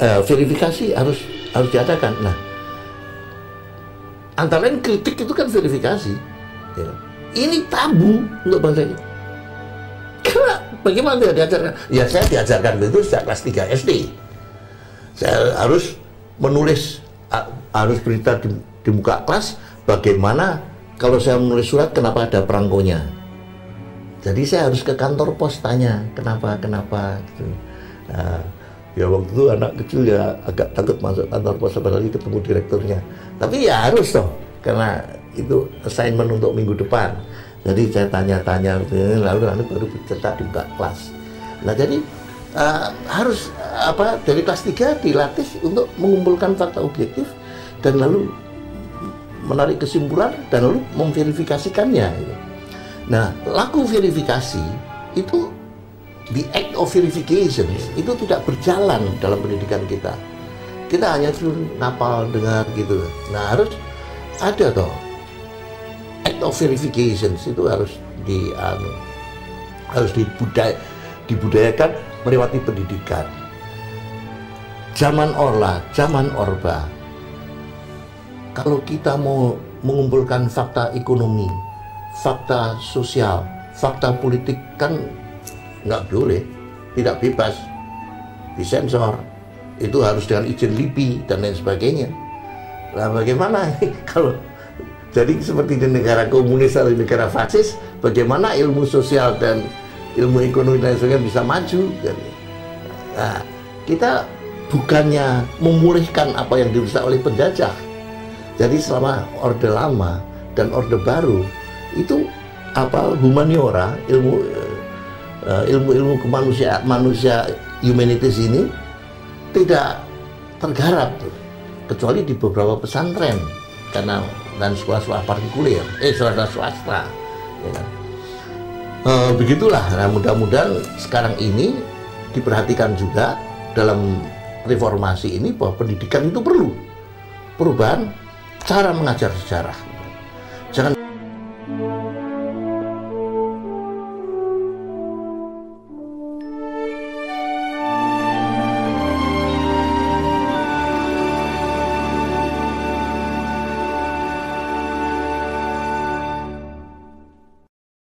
eh, verifikasi harus harus diadakan. Nah, antara lain kritik itu kan verifikasi. Ya. Ini tabu untuk bangsa ini. Karena bagaimana dia diajarkan? Ya saya diajarkan itu sejak kelas 3 SD. Saya harus menulis harus berita di, di muka kelas bagaimana kalau saya menulis surat kenapa ada perangkonya. Jadi saya harus ke kantor pos tanya kenapa kenapa gitu. Nah, ya waktu itu anak kecil ya agak takut masuk kantor pos apalagi ketemu direkturnya. Tapi ya harus dong karena itu assignment untuk minggu depan. Jadi saya tanya-tanya lalu lalu baru bercerita di kelas. Nah jadi eh, harus apa dari kelas 3 dilatih untuk mengumpulkan fakta objektif dan lalu menarik kesimpulan dan lalu memverifikasikannya. gitu. Nah, laku verifikasi itu the act of verification itu tidak berjalan dalam pendidikan kita. Kita hanya suruh ngapal dengar gitu. Nah, harus ada toh act of verification itu harus di anu, harus dibudaya, dibudayakan melewati pendidikan. Zaman Orla, zaman Orba, kalau kita mau mengumpulkan fakta ekonomi, fakta sosial, fakta politik kan nggak boleh, tidak bebas, disensor. Itu harus dengan izin LIPI dan lain sebagainya. Nah bagaimana kalau jadi seperti di negara komunis atau di negara fasis, bagaimana ilmu sosial dan ilmu ekonomi dan sebagainya bisa maju? Nah, kita bukannya memulihkan apa yang dirusak oleh penjajah. Jadi selama Orde Lama dan Orde Baru itu apa humaniora ilmu eh, ilmu-ilmu kemanusia manusia humanities ini tidak tergarap tuh. Kecuali di beberapa pesantren karena dan sekolah-sekolah partikuler eh sekolah swasta ya kan? Eh, begitulah. Nah mudah-mudahan sekarang ini diperhatikan juga dalam reformasi ini bahwa pendidikan itu perlu. Perubahan cara mengajar sejarah. Jangan